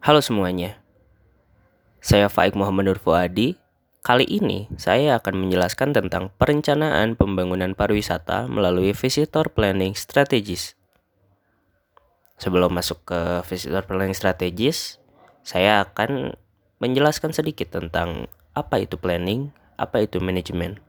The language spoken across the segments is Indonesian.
Halo semuanya, saya Faik Muhammad Nur Fuadi. Kali ini saya akan menjelaskan tentang perencanaan pembangunan pariwisata melalui visitor planning strategis. Sebelum masuk ke visitor planning strategis, saya akan menjelaskan sedikit tentang apa itu planning, apa itu manajemen.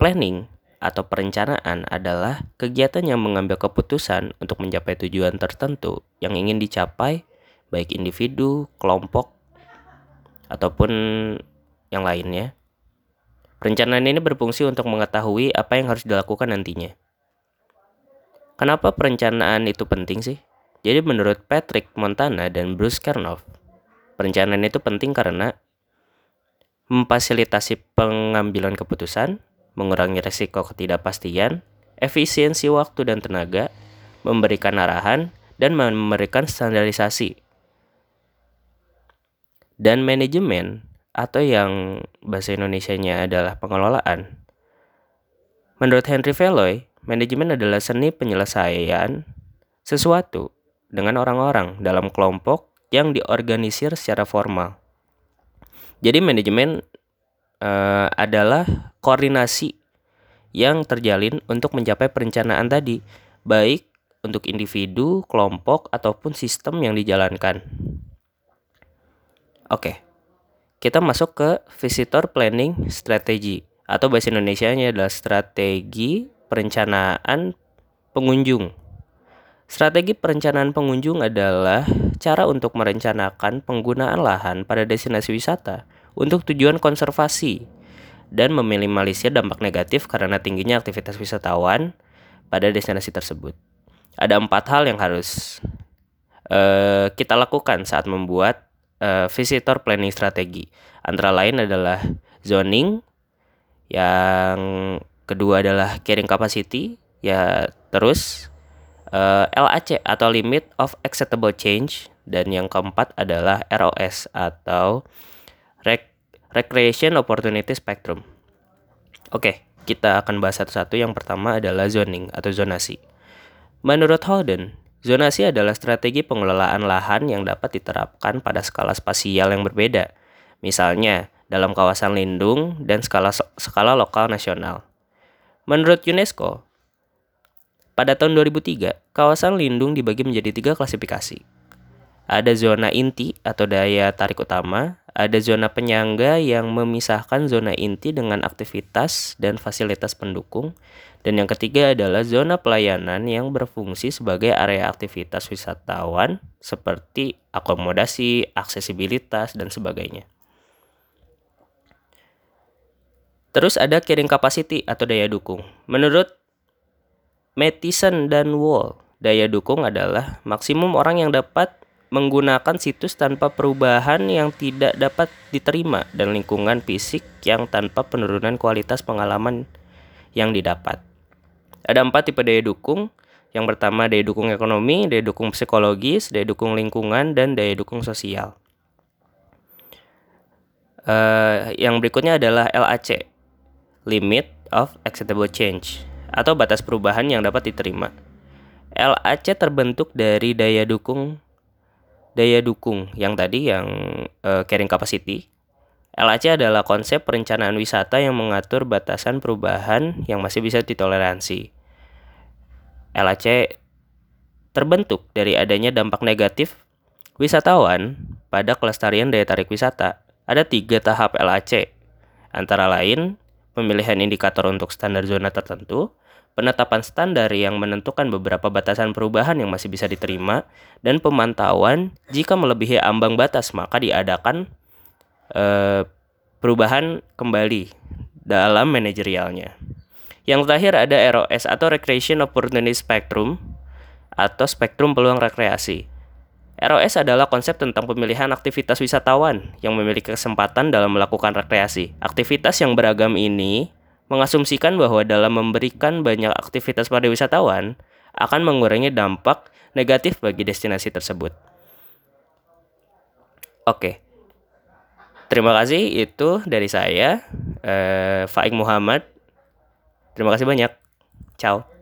Planning atau perencanaan adalah kegiatan yang mengambil keputusan untuk mencapai tujuan tertentu yang ingin dicapai baik individu, kelompok, ataupun yang lainnya. Perencanaan ini berfungsi untuk mengetahui apa yang harus dilakukan nantinya. Kenapa perencanaan itu penting sih? Jadi menurut Patrick Montana dan Bruce Kernoff, perencanaan itu penting karena memfasilitasi pengambilan keputusan, mengurangi resiko ketidakpastian, efisiensi waktu dan tenaga, memberikan arahan, dan memberikan standarisasi dan manajemen atau yang bahasa Indonesia-nya adalah pengelolaan. Menurut Henry Veloy, manajemen adalah seni penyelesaian sesuatu dengan orang-orang dalam kelompok yang diorganisir secara formal. Jadi manajemen uh, adalah koordinasi yang terjalin untuk mencapai perencanaan tadi, baik untuk individu, kelompok, ataupun sistem yang dijalankan. Oke, kita masuk ke visitor planning strategi atau bahasa Indonesia-nya adalah strategi perencanaan pengunjung. Strategi perencanaan pengunjung adalah cara untuk merencanakan penggunaan lahan pada destinasi wisata untuk tujuan konservasi dan meminimalisir dampak negatif karena tingginya aktivitas wisatawan pada destinasi tersebut. Ada empat hal yang harus uh, kita lakukan saat membuat uh, visitor planning strategi. Antara lain adalah zoning, yang kedua adalah carrying capacity, ya terus uh, eh, LAC atau limit of acceptable change dan yang keempat adalah ROS atau Rec recreation opportunity spectrum. Oke, kita akan bahas satu-satu. Yang pertama adalah zoning atau zonasi. Menurut Holden, Zonasi adalah strategi pengelolaan lahan yang dapat diterapkan pada skala spasial yang berbeda, misalnya dalam kawasan lindung dan skala skala lokal nasional. Menurut UNESCO, pada tahun 2003, kawasan lindung dibagi menjadi tiga klasifikasi. Ada zona inti atau daya tarik utama, ada zona penyangga yang memisahkan zona inti dengan aktivitas dan fasilitas pendukung, dan yang ketiga adalah zona pelayanan yang berfungsi sebagai area aktivitas wisatawan seperti akomodasi, aksesibilitas, dan sebagainya. Terus ada carrying capacity atau daya dukung. Menurut Matheson dan Wall, daya dukung adalah maksimum orang yang dapat menggunakan situs tanpa perubahan yang tidak dapat diterima dan lingkungan fisik yang tanpa penurunan kualitas pengalaman yang didapat. Ada empat tipe daya dukung. Yang pertama daya dukung ekonomi, daya dukung psikologis, daya dukung lingkungan, dan daya dukung sosial. Uh, yang berikutnya adalah LAC, Limit of Acceptable Change, atau batas perubahan yang dapat diterima. LAC terbentuk dari daya dukung daya dukung yang tadi yang uh, carrying capacity LAC adalah konsep perencanaan wisata yang mengatur batasan perubahan yang masih bisa ditoleransi. LAC terbentuk dari adanya dampak negatif wisatawan pada kelestarian daya tarik wisata. Ada tiga tahap LAC, antara lain pemilihan indikator untuk standar zona tertentu, penetapan standar yang menentukan beberapa batasan perubahan yang masih bisa diterima, dan pemantauan jika melebihi ambang batas maka diadakan eh, perubahan kembali dalam manajerialnya. Yang terakhir ada ROS atau Recreation Opportunity Spectrum atau spektrum peluang rekreasi. ROS adalah konsep tentang pemilihan aktivitas wisatawan yang memiliki kesempatan dalam melakukan rekreasi. Aktivitas yang beragam ini mengasumsikan bahwa dalam memberikan banyak aktivitas pada wisatawan akan mengurangi dampak negatif bagi destinasi tersebut. Oke. Terima kasih itu dari saya, eh, Faik Muhammad Terima kasih banyak. Ciao.